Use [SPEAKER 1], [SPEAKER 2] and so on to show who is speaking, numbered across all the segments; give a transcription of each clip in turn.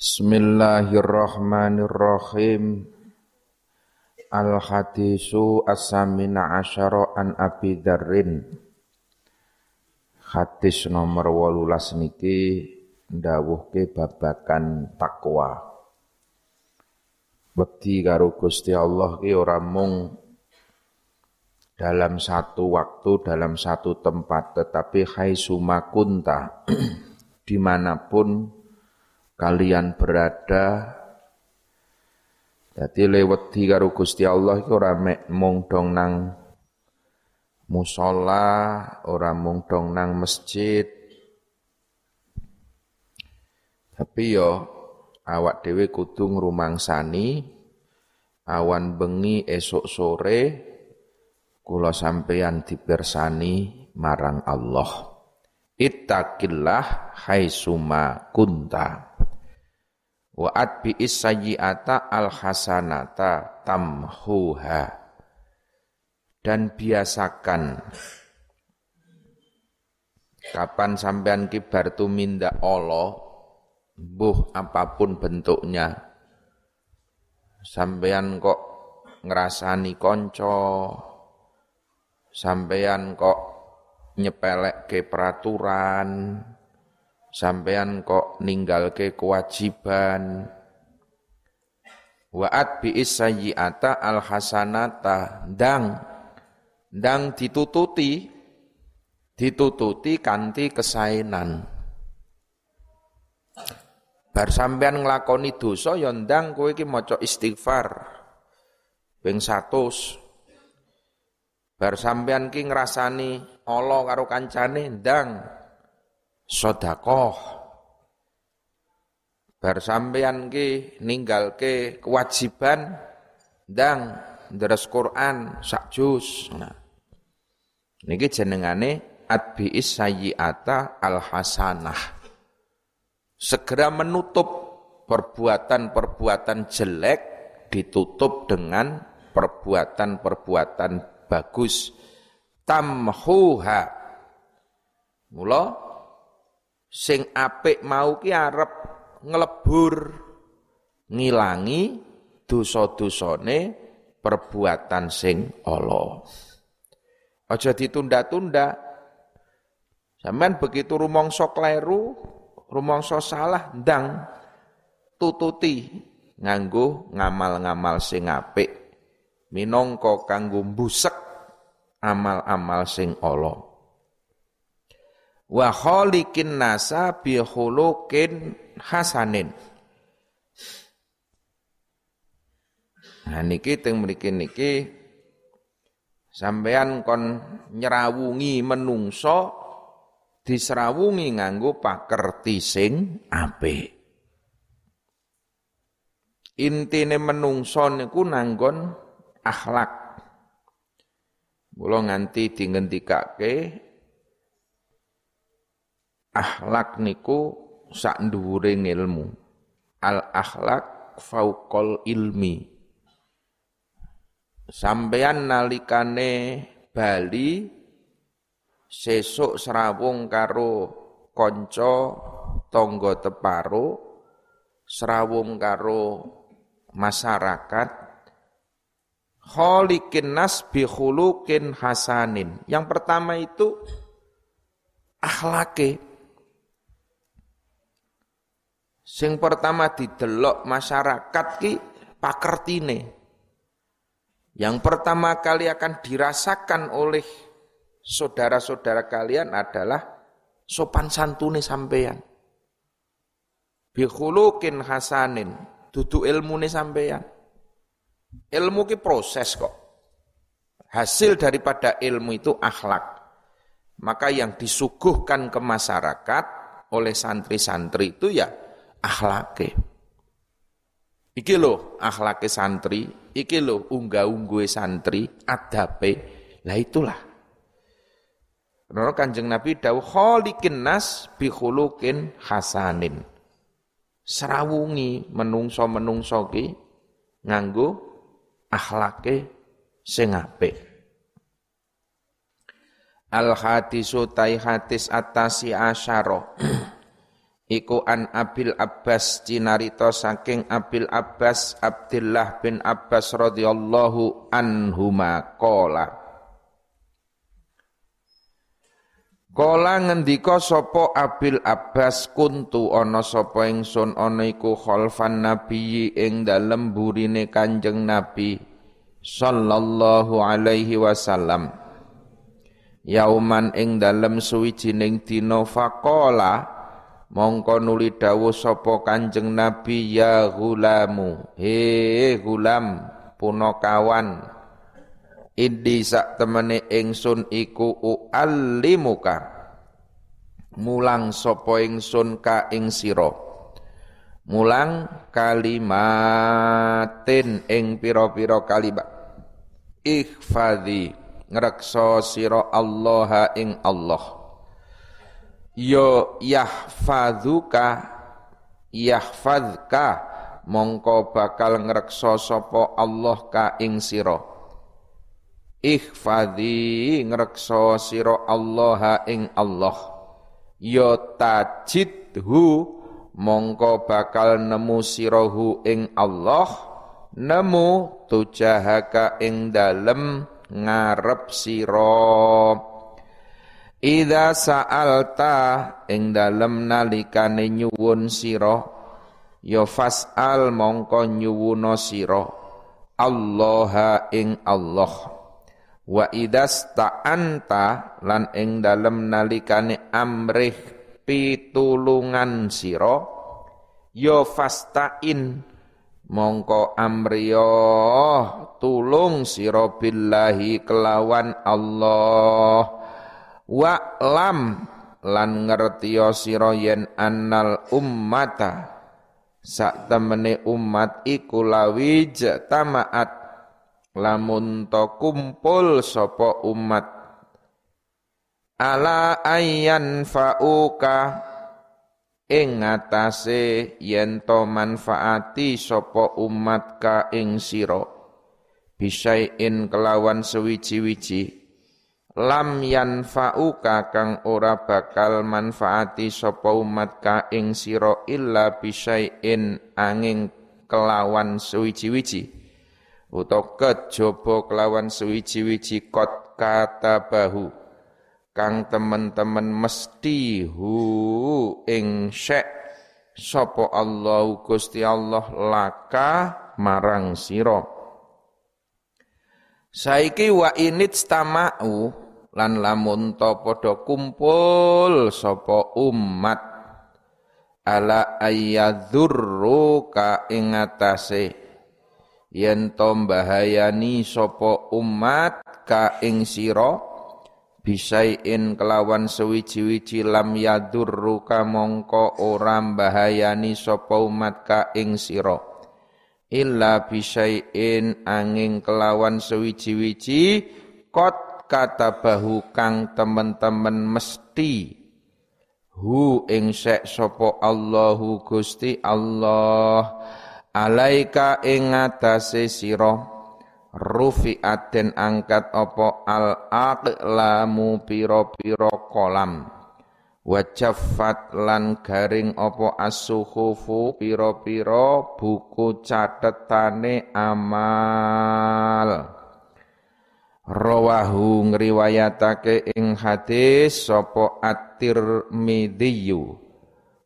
[SPEAKER 1] Bismillahirrahmanirrahim. Al-hadisu as-samina asyara an Abi Dzarrin. Hadis nomor 18 niki ndawuhke babakan takwa. Bekti karo Gusti Allah ki ora mung dalam satu waktu, dalam satu tempat, tetapi hai sumakunta di mana pun kalian berada jadi lewat karo Gusti Allah iku ora mung dong nang musola, ora mung dong nang masjid. Tapi yo awak dhewe kudu ngrumangsani awan bengi esok sore kula sampeyan dipersani marang Allah. Ittaqillah haitsuma kunta wa atbi sayyi'ata al hasanata tamhuha. Dan biasakan. Kapan sampean kibar tumindak Allah buh apa pun bentuknya. Sampean kok ngerasani konco sampean kok nyepelek ke peraturan sampean kok ninggal ke kewajiban. Wa'at bi sayyi'ata al hasanata dang dang ditututi. Ditututi kanti kesainan. Bar sampean nglakoni dosa ya ndang kowe iki maca istighfar. Ping 100 bar sampean ki ngrasani Allah karo kancane ndang sodakoh. Bar sampean ki ninggal ke kewajiban dang deres Quran sak juz. Nah. Niki jenengane adbiis sayyiata al hasanah. Segera menutup perbuatan-perbuatan jelek ditutup dengan perbuatan-perbuatan bagus. Tamhuha. Mula sing apik mau ki arep nglebur ngilangi dosa-dosane perbuatan sing ala. Aja ditunda-tunda. Sampeyan begitu rumangsa kleru, rumangsa salah ndang tututi nganggo ngamal-ngamal sing apik minangka kanggo mbusek amal-amal sing ala wa nasa bi khuluqin hasanin Nah niki teng mriki niki sampean kon nyerawungi menungso diserawungi nganggo pakerti sing apik. Intine menungso niku nanggon akhlak. Mula nganti dingendikake akhlak niku sak dhuwure ilmu. Al akhlak fauqal ilmi. Sampeyan nalikane bali sesuk serawung karo kanca tangga teparo serawung karo masyarakat kholikin nas bi khuluqin hasanin. Yang pertama itu akhlake Sing pertama didelok masyarakat ki pakertine. Yang pertama kali akan dirasakan oleh saudara-saudara kalian adalah sopan santune sampeyan. Bihulukin hasanin, dudu ilmune sampeyan. Ilmu ki proses kok. Hasil daripada ilmu itu akhlak. Maka yang disuguhkan ke masyarakat oleh santri-santri itu ya akhlake. Iki lho akhlake santri, iki lho unggah-ungguhe santri, adabe. Lah itulah. Karena kanjeng Nabi dawuh kholikin nas bi khuluqin hasanin. Serawungi menungso-menungso ki nganggo akhlake sing apik. Al hadisu tai hadis atasi asyara. iku an Abil Abbas cinarito saking Abil Abbas Abdullah bin Abbas radhiyallahu anhuma. Qala. Kala ngendika sapa Abil Abbas kuntu ana sapa ingsun ana iku khalfan nabi ing dalem burine Kanjeng Nabi sallallahu alaihi wasallam. Yauman ing dalem suwijining dina faqala mongko nuli dawuh sapa Kanjeng Nabi ya gulamu he gulam punakawan. Indi sak temene ingsun iku uallimuka. Mulang sapa ingsun ka ing sira. Mulang kalimatin ing pira-pira kalimat. Ikhfadhi ngrekso sira Allah ing Allah yo yahfadzuka yahfadzka mongko bakal ngrekso sapa Allah ka ing sira. Ikhfadhi ngrekso sira Allah ing Allah. Ya tajidhu mongko bakal nemu sirahu ing Allah nemu tujahaka ing dalem ngarep sira Ida sa'alta ing dalem nalikane nyuwun sira ya fas'al mongko nyuwuna sira Allah ing Allah. Wa idas ta'anta lan ing dalem nalikane amrih pitulungan sira ya fastain mongko amriyo tulung sira billahi kelawan Allah wa lam lan ngertiya sira yen annal ummata. Sak temene umat iku lawij tamaat lamun to kumpul sapa umat. Ala ayyan fauka ing ngatasé yen to manfaati sapa umat ka ing sira. Bisain kelawan sewiji-wiji lam yanfa'uka kang ora bakal manfaati sapa umat ka ing sira illa bisain angin kelawan sewiji-wiji. Utawa kejaba kelawan suwiji-wiji kot kata bahu kang temen-temen mesti hu ing syek. Sapa Allah Gusti Allah laka marang sira saiki wa init stama'u lan lamun to padha kumpul sapa umat. Ala ayyadzurru ka ing atase yen to mbahayani sapa umat ka ing sira bisain kelawan sewiji-wiji lam yadurru ka mongko ora mbahayani sapa umat ka ing sira illa bisain angin kelawan sewiji-wiji. Kot kata bahu kang temen-temen mesti. Hu ing sek sapa Allahu Gusti Allah. Alaika ing ngatasé sira. Rufi'at den angkat apa al aqlamu pira-pira kolam wajaffat lan garing apa as-suhufu pira-pira buku catetane amal. Rawahu ngriwayatake ing hadis sapa at-Tirmidzi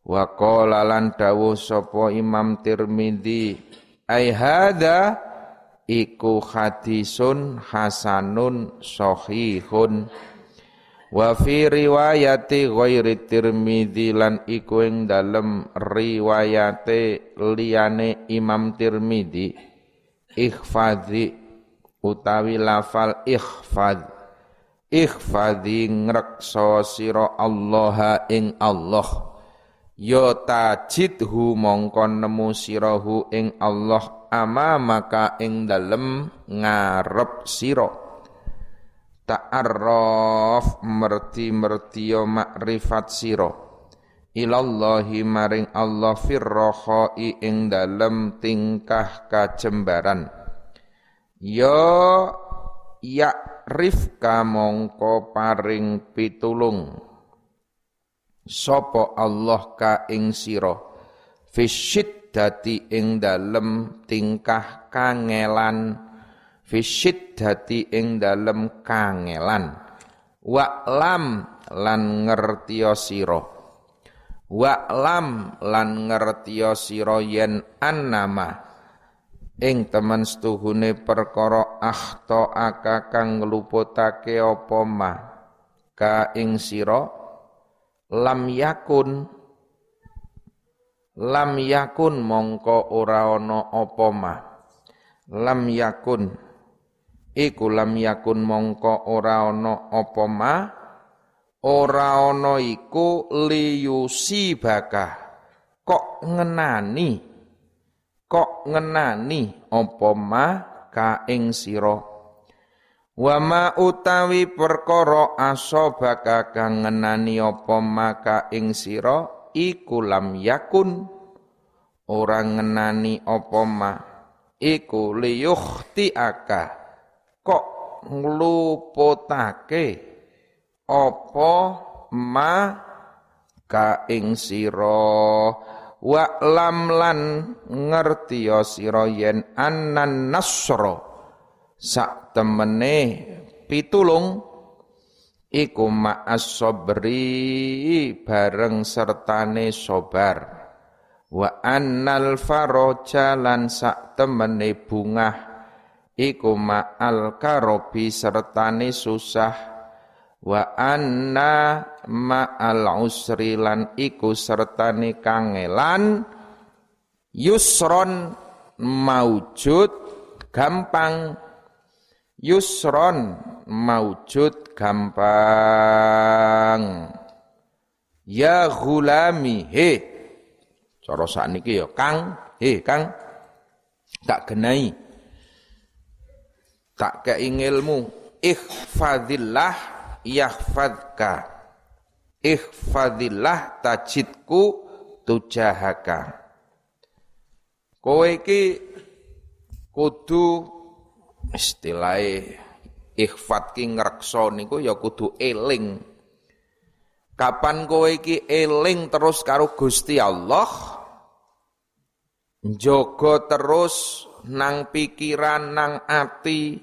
[SPEAKER 1] Wa qala lan dawuh sapa Imam Tirmidzi ai hadza? Iku hadisun hasanun sahihun wa fi riwayati ghairi Tirmidzi lan iku ing dalem riwayate liyane Imam Tirmidzi ikhfadhi utawi lafal ikhfad ikhfadhi ngrekso sira Allah ing Allah. Ya tajidhu mongkon nemu sirahu ing Allah ama maka ing dalem ngarep sira ta'arraf merti-mertiya makrifat sira. Ilallahi maring Allah firrohoi ing dalem tingkah kajembaran. Ya rifka mongko paring pitulung. Sapa Allah ka ing sira? Dati ing dalem tingkah kangelan dati ing dalem kangelan. Wa lam lan ngertiya sira. Wa lam lan ngertiya sira yen annama. Ing temen setuhune perkara akhta aka kang ngluputake apa ma. Ka ing sira. Lam yakun. Lam yakun mongko ora ana apa ma. Lam yakun iku lam yakun mongko ora ana apa ma? Ora ana iku liyusi bakah kok ngenani? Kok ngenani apa ma? Ka ing sira. Wa ma utawi perkara asobaka kang ngenani apa maka ing sira iku lam yakun ora ngenani apa ma. Iku liyukhti aka kok ngluputake apa ma ka ing sira? Wa lam lan ngerti ya sira yen annan nasra. Sak temene pitulung iku ma'as sabri bareng sertane sobar wa annal faraja lan sak temene bungah iku ma'al karobi sertane susah. Wa anna ma'al usri lan iku sertane kangelan. Yusron maujud gampang. Yusron maujud gampang. Ya gulami he. Cara sakniki ya Kang. He Kang. Tak genai tak kei ilmu. Ikhfadillah yahfadka ihfadillah tajidku tujahaka. Kowe iki kudu istilahé ikhfad ki ngrekso niku ya kudu eling. Kapan kowe iki eling terus karo Gusti Allah? Njogo terus nang pikiran nang ati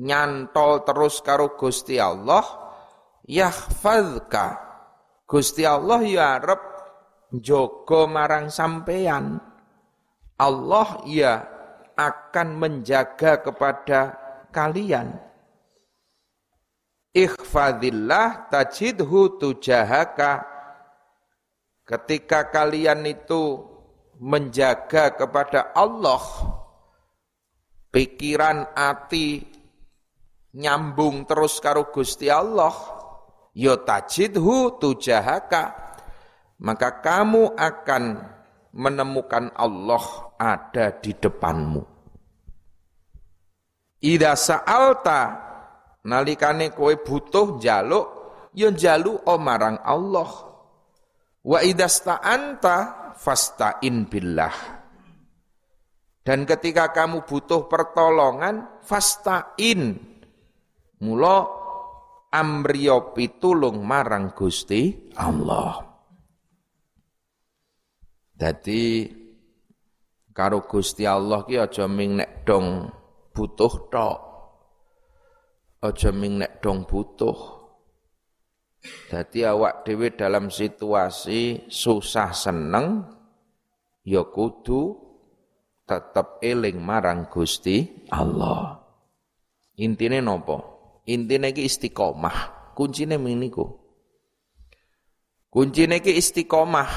[SPEAKER 1] nyantol terus karo Gusti Allah yahfazka. Gusti Allah ya arep jogo marang sampeyan. Allah ya akan menjaga kepada kalian. Ikhfadillah tajidhu tujahaka. Ketika kalian itu menjaga kepada Allah pikiran hati nyambung terus karo Gusti Allah ya tajidhu tujahaka maka kamu akan menemukan Allah ada di depanmu. Ida sa'alta nalikane kowe butuh jaluk ya jaluk marang Allah. Wa idasta'anta fasta'in billah dan ketika kamu butuh pertolongan fasta'in Mula amriya pitulung marang Gusti Allah. Dadi karo Gusti Allah ki aja ming dong butuh tok. Aja ming dong butuh. Dadi awak dhewe dalam situasi susah seneng ya kudu tetep eling marang Gusti Allah. Intine nopo? Intine iki istiqomah. Kuncine ming niku. Kuncine iki istiqomah.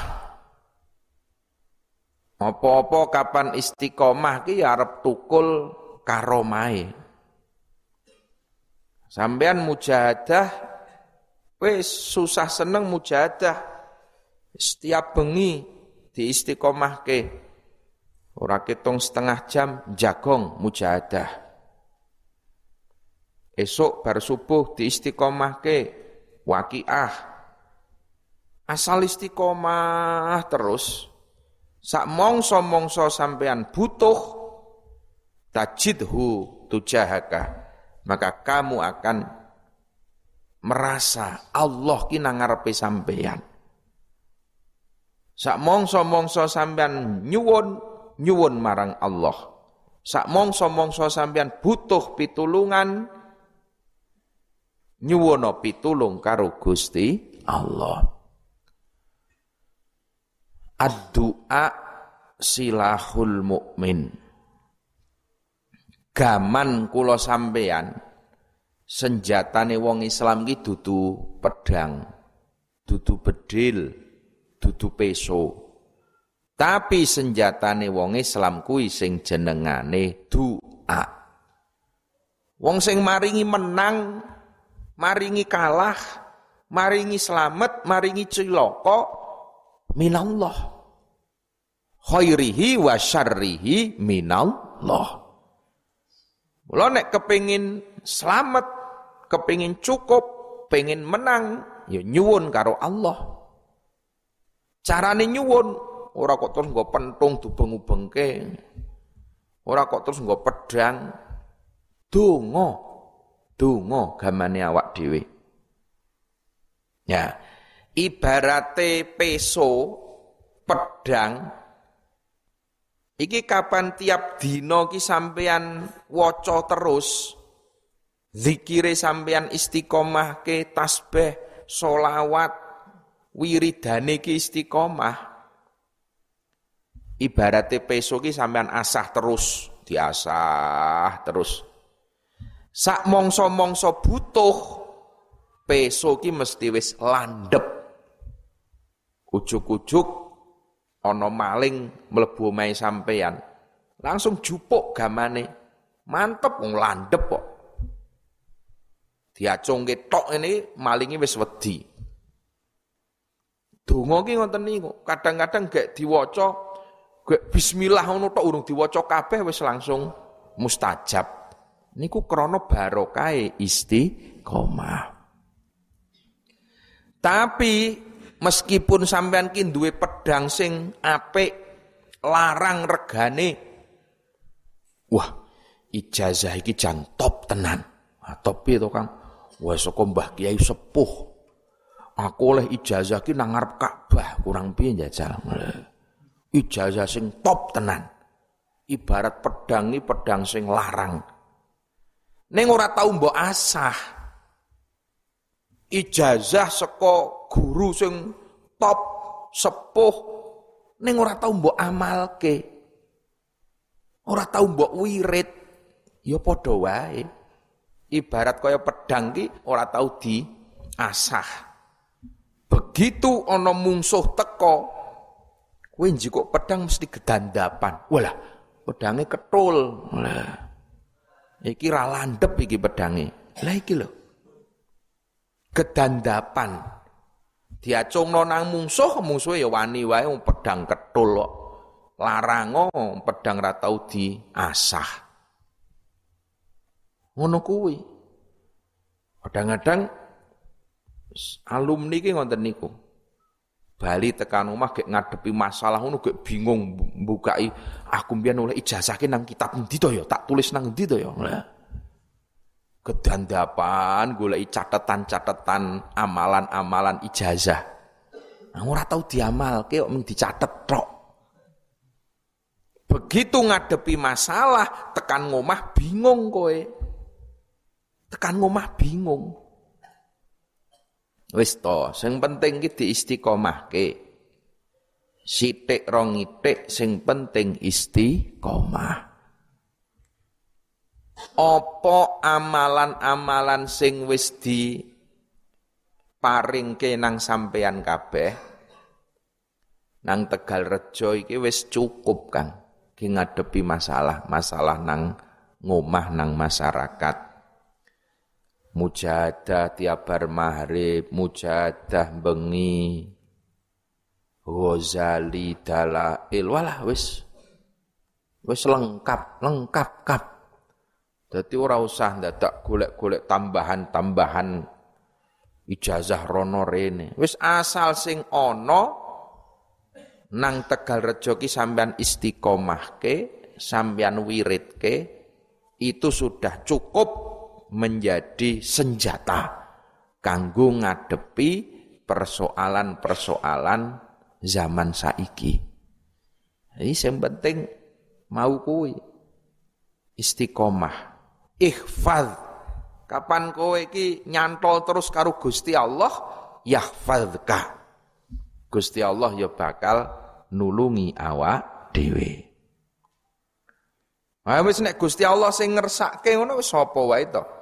[SPEAKER 1] Apa-apa kapan istiqomah ki ya arep tukul karomahe. Sampean mujahadah wis susah seneng mujahadah. Setiap bengi di istiqomah ke. Ora ketung setengah jam jagong mujahadah. Esok bar subuh di ke wakiah. Asal istiqomah terus. Sak mongso-mongso sampean butuh tajidhu tujahaka. Maka kamu akan merasa Allah ki nang ngarepe sampeyan. Sak mongso-mongso sampeyan nyuwun nyuwun marang Allah. Sak mongso-mongso sampeyan butuh pitulungan nyuwono pitulung karo Gusti Allah. Ad-du'a silahul mukmin. Gaman kula sampeyan senjatane wong Islam ki dudu pedang, dudu bedil, dudu peso. Tapi senjatane wong Islam kuwi sing jenengane doa. Wong sing maringi menang, maringi kalah, maringi selamat, maringi cilaka minallah. Khairihi wa syarrihi minallah. Mula nek kepingin selamat, kepingin cukup, pengen menang, ya nyuwun karo Allah. Carane nyuwun ora kok terus nggo pentung dubeng-ubengke. Ora kok terus nggo pedang. Donga. Donga gamane awak dhewe. Ya, ibarate peso pedang iki kapan tiap dina ki sampean waca terus zikire sampean istiqomah ke tasbih solawat wiridane ki istiqomah. Ibarate peso ki sampean asah terus diasah terus. Sak mongso-mongso butuh peso ki mesti wis landep ujuk-ujuk ana maling mlebu omahe sampean langsung jupuk gamane. Mantep landep kok diacungke tok ini malingi wis wedi Donga ki ngoten niku. Kadang-kadang gak diwaca gak bismillah ngono tok urung diwaca kabeh wis langsung mustajab. Niku krana barokah istiqomah. Tapi meskipun sampean ki duwe pedang sing apik larang regane wah ijazah iki jan top tenan. Ah, piye to Kang? Wah saka Mbah Kiai sepuh Aku oleh ijazah ki nang ngarep Ka'bah, kurang piye jajal. Ijazah sing top tenan. Ibarat pedang ini pedang sing larang. Neng ora tau mbok asah. Ijazah seko guru sing top sepuh neng ora tau mbok amalke. Ora tau mbok wirid. Ya padha wae. Ibarat kaya pedang ki ora di asah. Begitu ono mungsuh teko, kowe njikuk pedang mesti gedandapan. Walah, pedangnya ketul. Lah. Iki ra landep iki pedange. Lah iki lho. Gedandapan. Diacungno nang mungsuh, mungsuhe ya wani wae pedang ketul kok. Larango pedang ra tau diasah. Ngono kuwi. Kadang-kadang alumni ki ngoten niku. Bali tekan omah gek ngadepi masalah ngono gek bingung mbukai aku mbiyen oleh ijazah ki nang kitab endi to ya tak tulis nang endi to ya. Kedandapan golek catatan-catatan amalan-amalan ijazah. Ora tau diamalke kok mung dicatet tok. Begitu ngadepi masalah tekan ngomah bingung kowe. Tekan ngomah bingung. Wis to, sing penting ki diistiqomahke. Sithik rong itik sing penting istiqomah. Apa amalan-amalan sing wis di paringke nang sampeyan kabeh nang Tegal Rejo iki wis cukup kan ki ngadepi masalah-masalah nang ngomah nang masyarakat mujahadah tiap bar maghrib, mujahadah bengi, Ghazali dalail walah wis wis lengkap, lengkap kap. Dadi ora usah ndadak golek-golek tambahan-tambahan ijazah rono rene. Wis asal sing ana nang Tegal Rejo ki sampean istiqomahke, sampean wiridke, itu sudah cukup menjadi senjata kanggo ngadepi persoalan-persoalan zaman saiki. Jadi yang penting mau kuwi istiqomah, ikhfad. Kapan kowe iki nyantol terus karo Gusti Allah, yahfadzka. Gusti Allah ya bakal nulungi awak dhewe. Wis nek Gusti Allah sing ngersake ngono wis sapa wae to.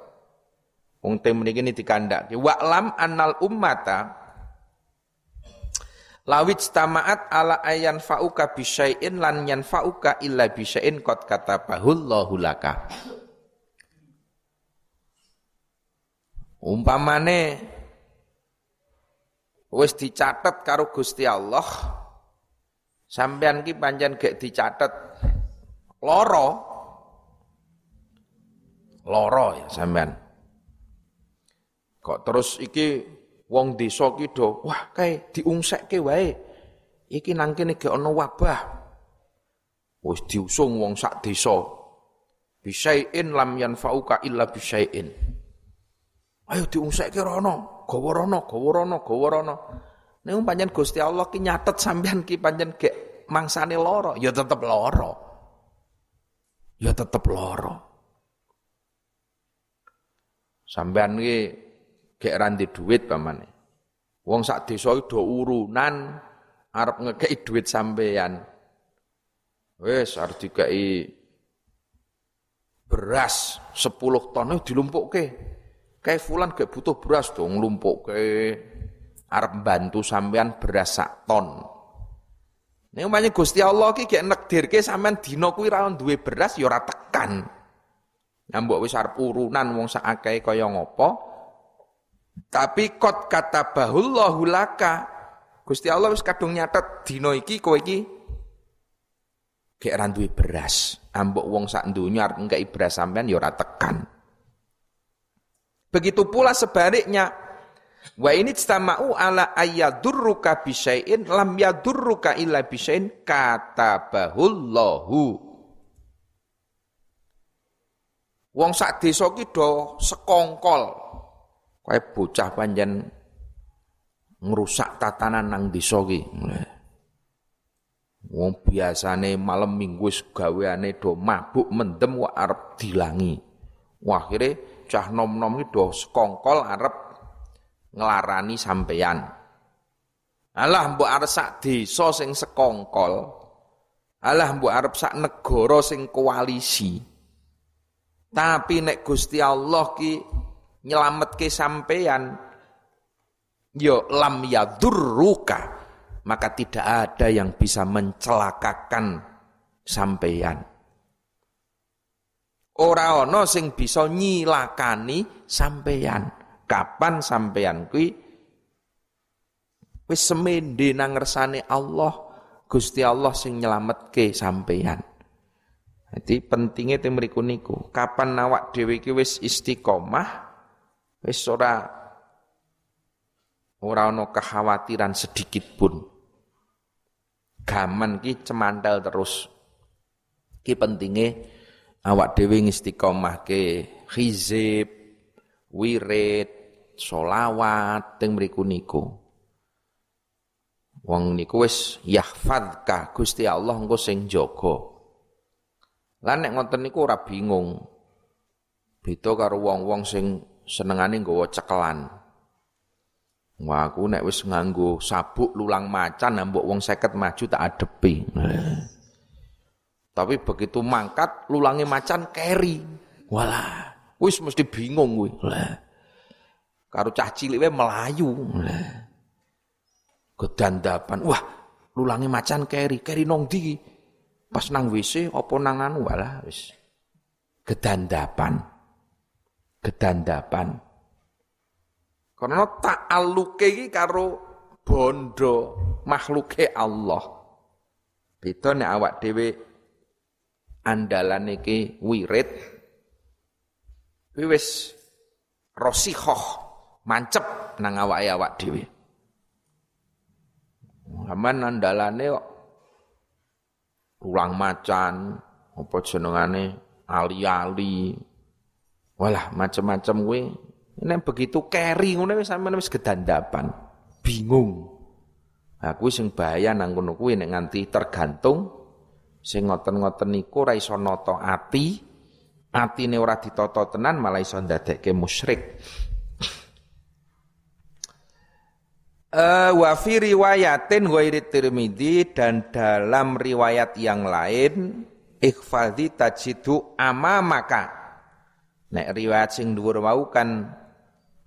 [SPEAKER 1] Wong tem mriki dikandhake wa'lam annal ummata Lawit tamaat ala ayan fauka bisyai'in lan yan fauka illa bisyai'in kot kata bahullahu laka. Umpamane wis dicatet karo Gusti Allah, sampean ki panjen gek dicatet loro. Loro ya sampean. Kok terus iki wong desa ki do wah kae diungsekke wae. Iki nang kene ge ana wabah. Wis diusung wong sak desa. Bisain lam yanfauka illa bisain. Ayo diungsekke rono gawa rono gawa rono gawa rono. Nek pancen Gusti Allah ki nyatet sampean ki pancen gek mangsane loro ya tetep loro ya tetep loro sampean ki gek randi duit pamane. Wong sak desa do urunan arep ngekeki duit sampean. Wes arep dikai beras 10 ton dilumpukke. Kayak fulan gak butuh beras dong lumpukke. Arep bantu sampean beras sak ton. Nek umpamane Gusti Allah ki gek nekdirke sampean dina kuwi ra duwe beras ya ora tekan. Nyambuk wis arep urunan wong sak akeh kaya ngopo, tapi kot kata bahullahu laka. Gusti Allah wis kadung nyatet dina iki kowe iki gek ra beras. Ambok wong sak donya arep ngkei beras sampean ya ora tekan. Begitu pula sebaliknya, wa ini istama'u ala ayyadurruka bisyai'in lam yadurruka illa bisyai'in bahullahu. Wong sak desa ki do sekongkol Kaya bocah panjen ngerusak tatanan nang desa ki. Wong biasane malam minggu gaweane do mabuk mendem wa arep dilangi. Wah akhire cah nom-nom iki do sekongkol arep ngelarani sampeyan. Alah mbok arep sak desa sing sekongkol. Alah mbok arep sak negara sing koalisi. Tapi nek Gusti Allah ki ke sampean yo lam yadurruka maka tidak ada yang bisa mencelakakan sampean ora ana sing bisa nyilakani sampean kapan sampean kuwi? Wis semende nang Allah Gusti Allah sing nyelametke sampean jadi pentingnya temriku niku. Kapan awak dhewe iki wis istiqomah Wis ora ora ana kekhawatiran sedikit pun. Gaman ki cemantel terus. Ki pentinge awak dhewe ke hizib, wirid, solawat teng mriku niku. Wong niku wis yahfadzka Gusti Allah engko sing jaga. Lan nek ngoten niku ora bingung. Beda karo wong-wong sing senengane nggawa cekelan. Wah, aku nek wis nganggo sabuk lulang macan mbok wong seket maju tak adepi. Tapi begitu mangkat lulangi macan keri. Walah, wis mesti bingung kuwi. Karo cah cilik wae melayu. Kedandapan. Wah, lulangi macan keri. Keri nong di. Pas nang WC apa nang anu walah wis. Kedandapan gedandapan. Karena ta'alluke iki karo bondo makhluke Allah. Beda nek awak dhewe andalan iki wirid wis rosikhoh mancep nang awake awak dhewe. Aman andalane kok ulang macan apa jenengane ali-ali Walah macam-macam kuwi nek begitu carry ngono wis sampean wis gedandapan. Bingung. Aku sing bahaya nang ngono kuwi nek nganti tergantung sing ngoten-ngoten niku ora iso nata ati, atine ditata tenan malah iso ndadekke musyrik. Uh, wa fi riwayatin ghairi Tirmidzi dan dalam riwayat yang lain ikhfadhi tajidu amamaka. Nek riwayat sing dhuwur wau kan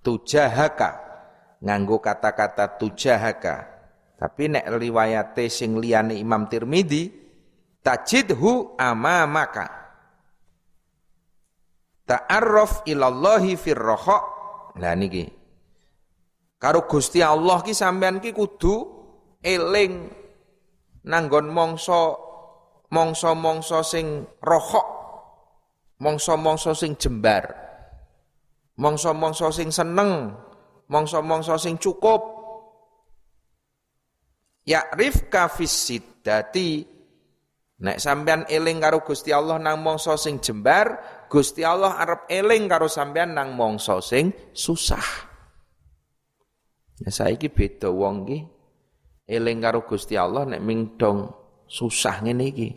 [SPEAKER 1] tujahaka nganggo kata-kata tujahaka. Tapi nek riwayat sing liyane Imam Tirmidzi tajidhu amamaka. Ta'arraf ilallahi firroha. Lah niki Karo Gusti Allah ki sampean ki kudu eling nanggon mongso mongso-mongso sing rohok, mongso-mongso sing jembar, mongso-mongso sing seneng, mongso-mongso sing cukup. Ya rifka fisid dati nek sampean eling karo Gusti Allah nang mongso sing jembar, Gusti Allah arep eling karo sampean nang mongso sing susah. Ya saiki beda wong ki eling karo Gusti Allah nek ming dong susah ngene iki.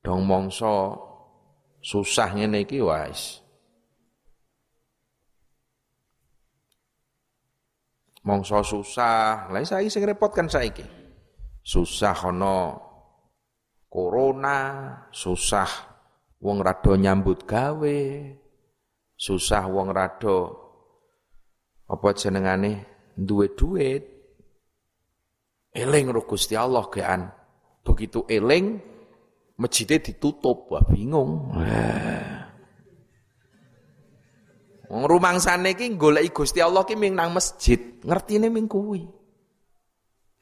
[SPEAKER 1] Dong mongso susah ngene iki wis. Mongso susah, lah saiki sing repot kan saiki. Susah ana corona, susah wong rado nyambut gawe, susah wong rado apa jenengane duwe duit eling ro Gusti Allah kean begitu eling masjidnya ditutup wah bingung Wong rumangsane iki goleki Gusti Allah ki ming nang masjid, ngertine ming kuwi.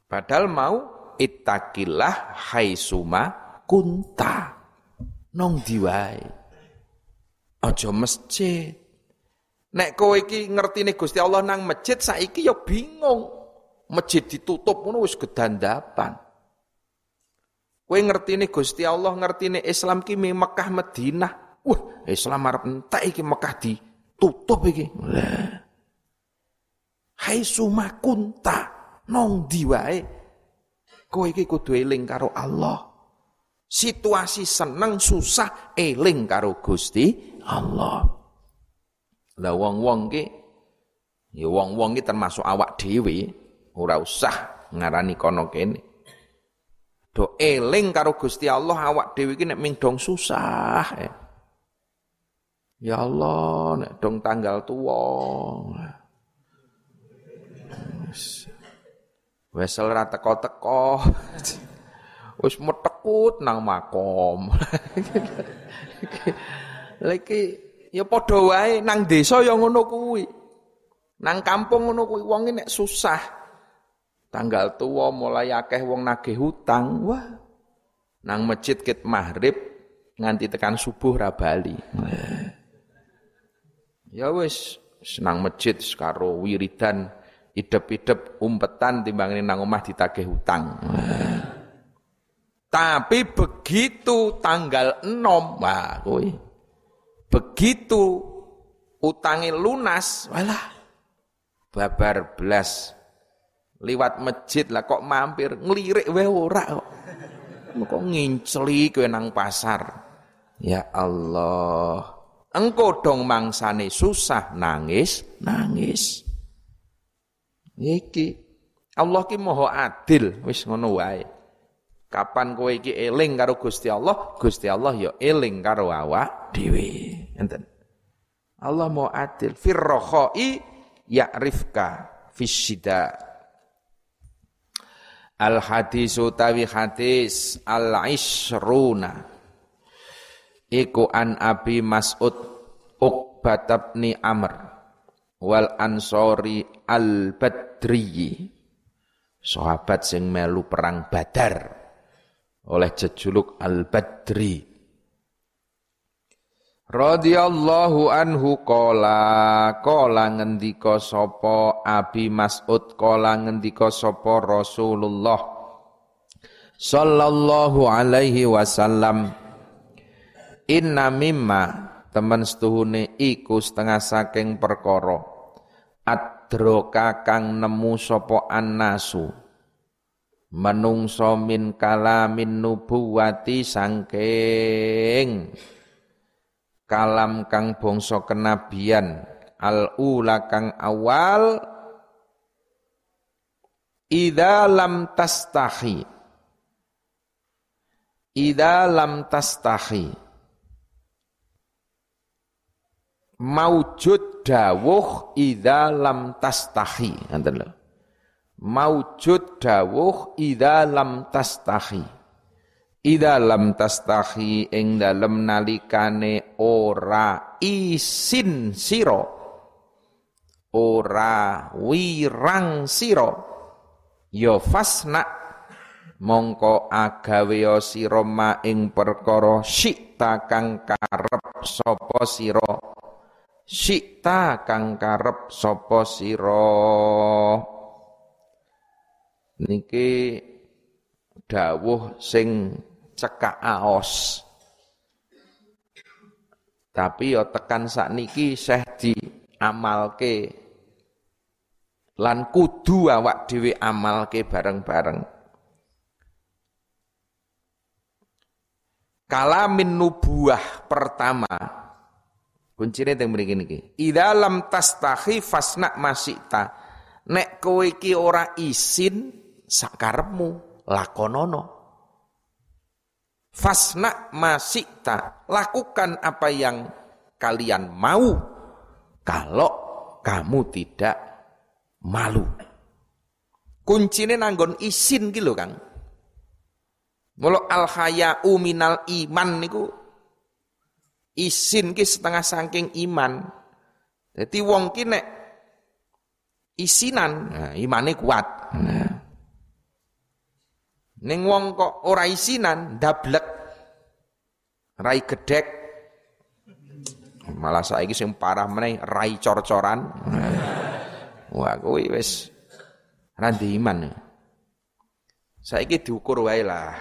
[SPEAKER 1] Padahal mau ittaqillah haitsuma kunta. Nong diwae. Aja masjid. Nek kowe iki ngertine Gusti Allah nang masjid saiki ya bingung. Masjid ditutup ngono wis gedandapan. Kowe ngertine Gusti Allah, ngertine Islam ki Mekah Madinah. Wah, Islam arep entek iki Mekah ditutup iki. Hai sumakunta nong diwae. Kowe iki kudu eling karo Allah. Situasi seneng susah eling karo Gusti Allah. Lah wong-wong ki ya wong-wong ki termasuk awak dhewe, ora usah ngarani kono kene. Do eling karo Gusti Allah awak dhewe ki nek dong susah. Eh. Ya Allah, nek dong tanggal tua. Wes ora teko-teko. Wis metekut nang makom. Lagi ya padha wae nang desa ya ngono kuwi. Nang kampung ngono kuwi wong nek susah. Tanggal tua mulai akeh wong nagih hutang. Wah. Nang masjid kit maghrib nganti tekan subuh ra bali. Ya wis senang masjid karo wiridan idep-idep umpetan timbangane nang omah ditagih hutang. Tapi begitu tanggal 6, wah kuwi Begitu utangi lunas, walah babar belas. Liwat masjid lah kok mampir ngelirik wae ora kok. Kok nginceli kowe nang pasar. Ya Allah. Engko dong mangsane susah nangis, nangis. Iki Allah ki moho adil, wis ngono wae. Kapan kowe iki eling karo Gusti Allah, Gusti Allah ya eling karo awak dhewe. Enten. Allah mau adil firrokhoi ya'rifka fisyida. Al hadis utawi hadis al isruna iku an Abi Mas'ud Uqbat bin Amr wal Ansori al Badri sahabat sing melu perang Badar oleh jejuluk Al-Badri. Radhiyallahu anhu kola kola ngendika sapa Abi Mas'ud kola ngendika sapa Rasulullah sallallahu alaihi wasallam. Inna mimma temen setuhune iku setengah saking perkara adroka kang nemu sapa annasu menungso min kalamin nubuwati sangking kalam kang bangsa kenabian al ula kang awal Ida lam tastahi. Ida lam tastahi. Maujud dawuh ida lam tastahi. Maujud dawuh ida lam tastahi Ida lam tastahi ing dalem nalikane ora isin siro ora wirang siro ya fasna mongko agawe sira ma ing perkara sikta kang karep sapa sira. Sikta kang karep sapa sira. Niki dawuh sing cekak aos tapi yo tekan sakniki Syekh di amalke lan kudu awak dhewe amalke bareng-bareng. Kalamin nubuah pertama kuncine teng mriki niki. Idza lam tastahi fasna masita. Nek kowe iki ora isin sakarepmu lakonono. Fasna masita, lakukan apa yang kalian mau kalau kamu tidak malu. Kuncine nanggon isin gitu Kang. Mula al haya'u minal iman niku isin ki setengah saking iman. Jadi wong ki nek isinan, nah, imane kuat. Nah. Ning wong kok ora isinan, dablek. Rai gedek. Malah saiki sing parah meneh rai cor-coran. Wah, kowe wis randi iman. Saiki diukur wae lah.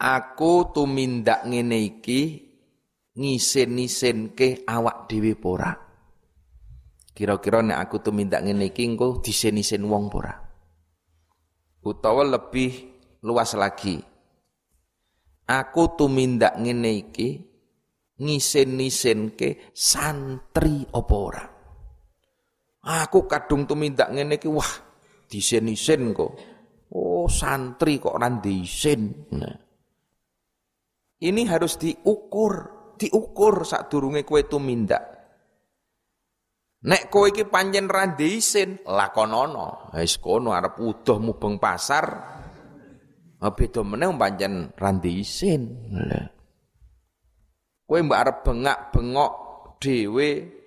[SPEAKER 1] Aku tumindak ngene iki ngisen-isenke awak dhewe pora. Kira-kira nek aku tumindak ngene iki engko disen-isen wong pora. Utawa lebih luas lagi. Aku tumindak ngene iki ngisen-isenke santri apa ora? Aku kadung tumindak ngene iki wah disen-isen kok. Oh santri kok ora Nah. Ini harus diukur, diukur saat durunge kowe tumindak. Nek kowe iki pancen ra isin, lakonono. Wis kono arep udoh mubeng pasar. Beda meneh pancen ra isin. Kowe mbak arep bengak-bengok dhewe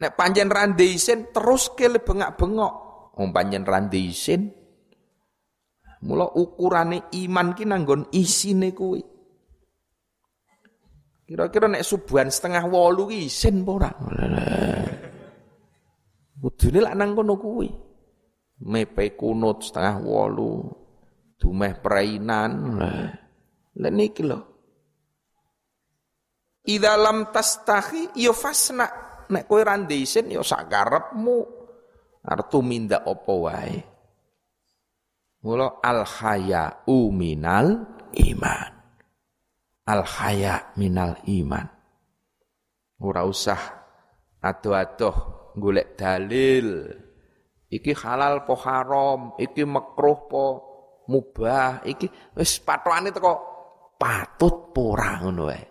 [SPEAKER 1] Nek panjen rande isin terus kele bengak-bengok. Wong panjen rande isin. Mula ukurane iman ki nanggon isine kuwi. Kira-kira nek subuhan setengah wolu ki isin apa ora? Kudune lak nang kono kuwi. Mepe kunut setengah wolu. Dumeh perainan. Lah niki lho. Idza lam tastahi ya fasna nek kowe ra ndisin ya sak. Arep tumindak apa wae. Mula al iman. Al haya minal iman. Ora usah adoh-adoh golek dalil. Iki halal po haram, iki makruh po mubah, iki wis patokane teko patut pora ngono wae.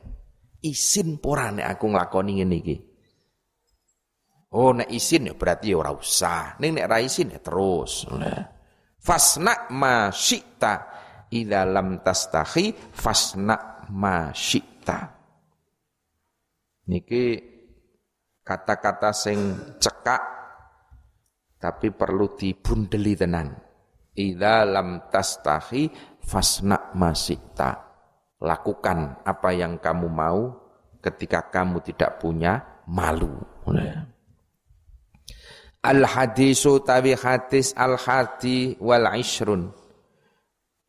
[SPEAKER 1] Isin pora nek aku nglakoni ngene iki. Oh nek isin ya berarti ya ora usah. Ning nek ra isin ya terus. Fasna ma syi'ta idza lam tastahi fasna ma syi'ta. Niki kata-kata sing cekak tapi perlu dibundeli tenan. Idza lam tastahi fasna ma syi'ta. Lakukan apa yang kamu mau ketika kamu tidak punya malu. Al hadisu tawi hadis al hadi wal ishrun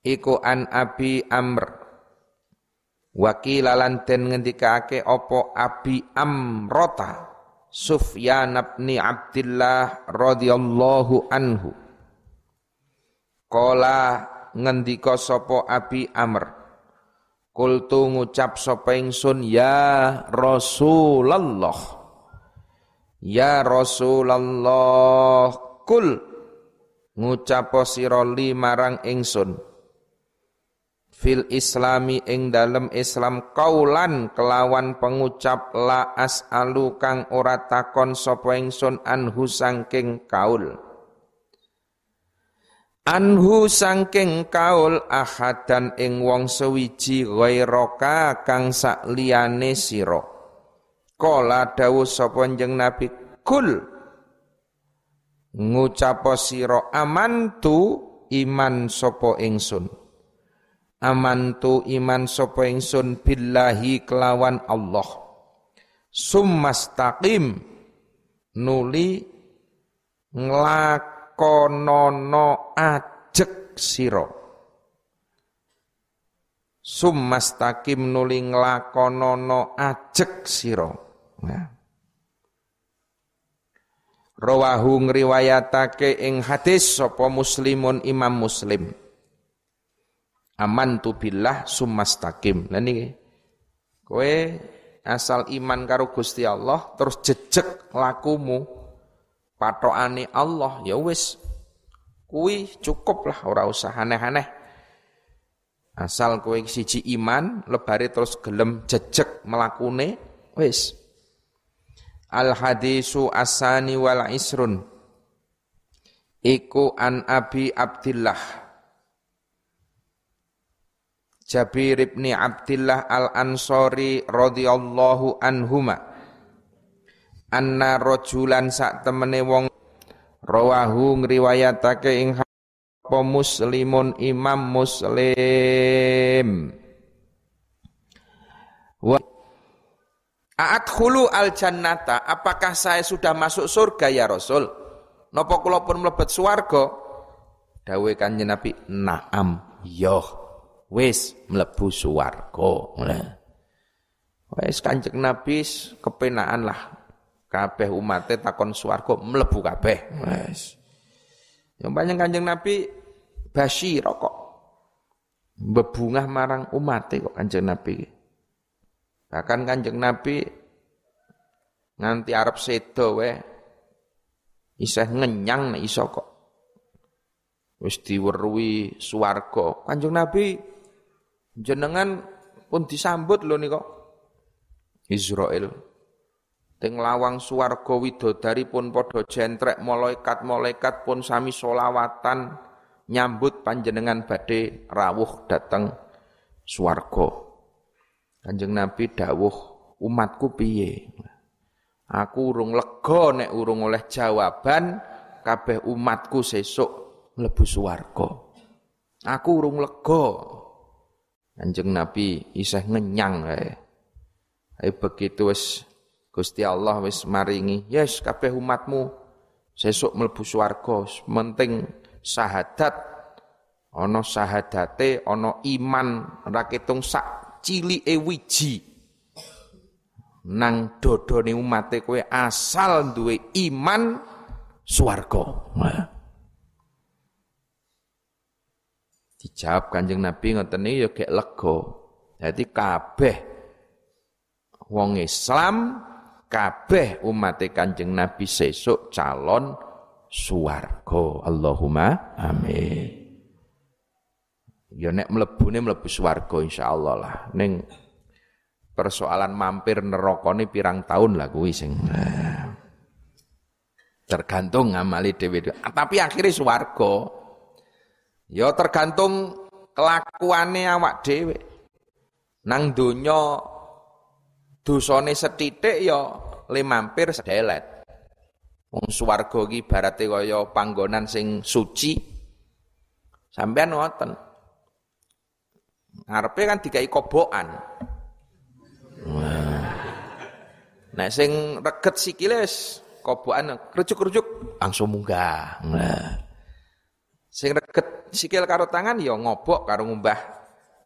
[SPEAKER 1] Iku an Abi Amr Wakilalan den ngendikake opo Abi Amrota Sufyan bin Abdullah radhiyallahu anhu. Kala ngendika sapa Abi Amr Kultu ngucap sapa ingsun ya Rasulullah Ya Rasulullah kul ngucap sira marang ingsun fil islami ing dalem Islam kaulan kelawan pengucap la as'alu kang ora takon sapa ingsun anhu sangking kaul. Anhu sangking kaul ahadan ing wong sewiji ghairaka kang sak liyane sira. Kala dawuh sapa jeneng nabi kul ngucap sira amantu iman sapa ingsun amantu iman sapa ingsun billahi kelawan Allah. Summastaqim. Nuli nglakonono ajek sira. Summastaqim nuli nglakonono ajek sira. Nah. Rawahu ngriwayatake ing hadis sapa muslimun imam muslim aman tu billah summastakim. Lah niki kowe asal iman karo Gusti Allah terus jejeg lakumu patokane Allah ya wis kuwi cukup lah ora usah aneh-aneh. Asal kowe siji iman lebare terus gelem jejeg melakune wis. Al hadisu asani wal isrun Iku an Abi Abdillah Jabir ibn Abdullah al-Ansori radhiyallahu anhuma. Anna rajulan sak temene wong rawahu ngriwayatake ing apa muslimun imam muslim. Wa A'adkhulu al jannata apakah saya sudah masuk surga ya Rasul? Napa kula pun mlebet swarga? Dawuh kanjeng Nabi na'am yoh wis mlebu swarga. Wis Kanjeng Nabi kepenaan lah kabeh umate takon swarga mlebu kabeh. Wis. Yang banyak Kanjeng Nabi basyir kok. Bebungah marang umate kok Kanjeng Nabi. Bahkan Kanjeng Nabi nganti Arab sedo we isih ngenyang nek iso kok. Wis diweruhi swarga. Kanjeng Nabi Jenengan pun disambut lho kok Israel. Teng lawang swarga widodari pun padha jentrek malaikat-malaikat pun sami solawatan nyambut panjenengan badhe rawuh dateng swarga. Kanjeng Nabi dawuh umatku piye? Aku urung lega nek urung oleh jawaban kabeh umatku sesuk mlebu swarga. Aku urung lega Kanjeng Nabi isih ngenyang ae. Ae begitu wis Gusti Allah wis maringi, yes kabeh umatmu sesuk mlebu swarga, penting syahadat ana syahadate ana iman ra ketung sak cilike wiji. Nang dodone umate kowe asal duwe iman swarga. Dijawab Kanjeng Nabi ngoten niku ya gek lega. Dadi kabeh wong Islam kabeh umat Kanjeng Nabi sesuk calon swarga. Allahumma amin. Ya nek mlebune mlebu swarga insyaallah lah. Ning persoalan mampir neraka pirang tahun lah kuwi sing tergantung ngamali dhewe. Tapi akhirnya swarga. Ya tergantung kelakuannya awak dhewe. Nang donya dosane setitik ya le mampir sedelet. Wong swarga iki ibarate kaya panggonan sing suci. Sampean ngoten. Ngarepe kan dikai kobokan. Nah, sing reget sikile kobokan kerucuk-kerucuk langsung munggah. Nah. Sikil karo tangan ya ngobok karo ngumbah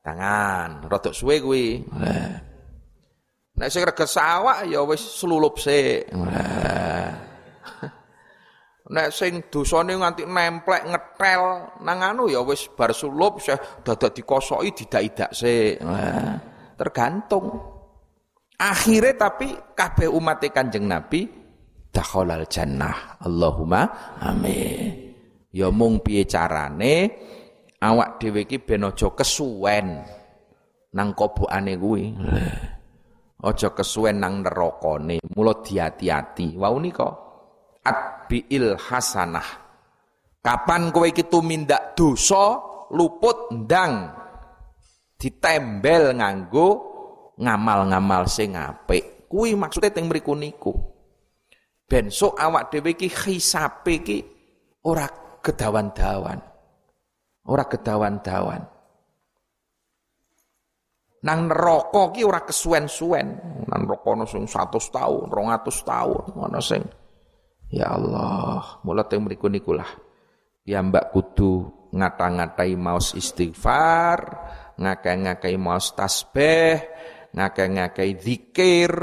[SPEAKER 1] Tangan, rodok suwe kuwi. Nek sing reget sawak ya wis slulup sik. Nek sing dosane nganti nemplek ngetel nang anu ya wis bar sulup saya dadak dikosoki didak-idak sik. Tergantung. Akhirnya tapi kabeh umat Kanjeng Nabi dakhalal jannah. Allahumma amin. Ya mung piye carane awak dhewe iki ben aja kesuwen nang kobokane kuwi. Aja kesuwen nang nerakane. Mula diati-ati. Wau nika atbiil hasanah. Kapan kowe iki tumindak dosa luput ndang ditembel nganggo ngamal-ngamal sing apik. Kuwi maksude teng mriku niku. Ben sok awak dhewe iki hisape iki ora kedawan-dawan. Ora kedawan-dawan. Nang neraka ki ora kesuwen-suwen. Nang neraka ono sing 100 tahun, 200 tahun, ono sing Ya Allah, mulai teng mriku. Ya mbak kudu ngata-ngatai maus istighfar, ngakai-ngakai maus tasbih, ngakai-ngakai zikir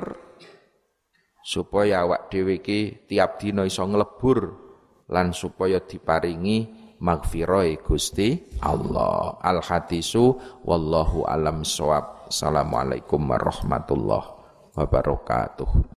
[SPEAKER 1] supaya awak dhewe iki tiap dina iso nglebur lan supaya diparingi magfiroi Gusti Allah. Al hadisu wallahu alam sawab. Assalamualaikum warahmatullahi wabarakatuh.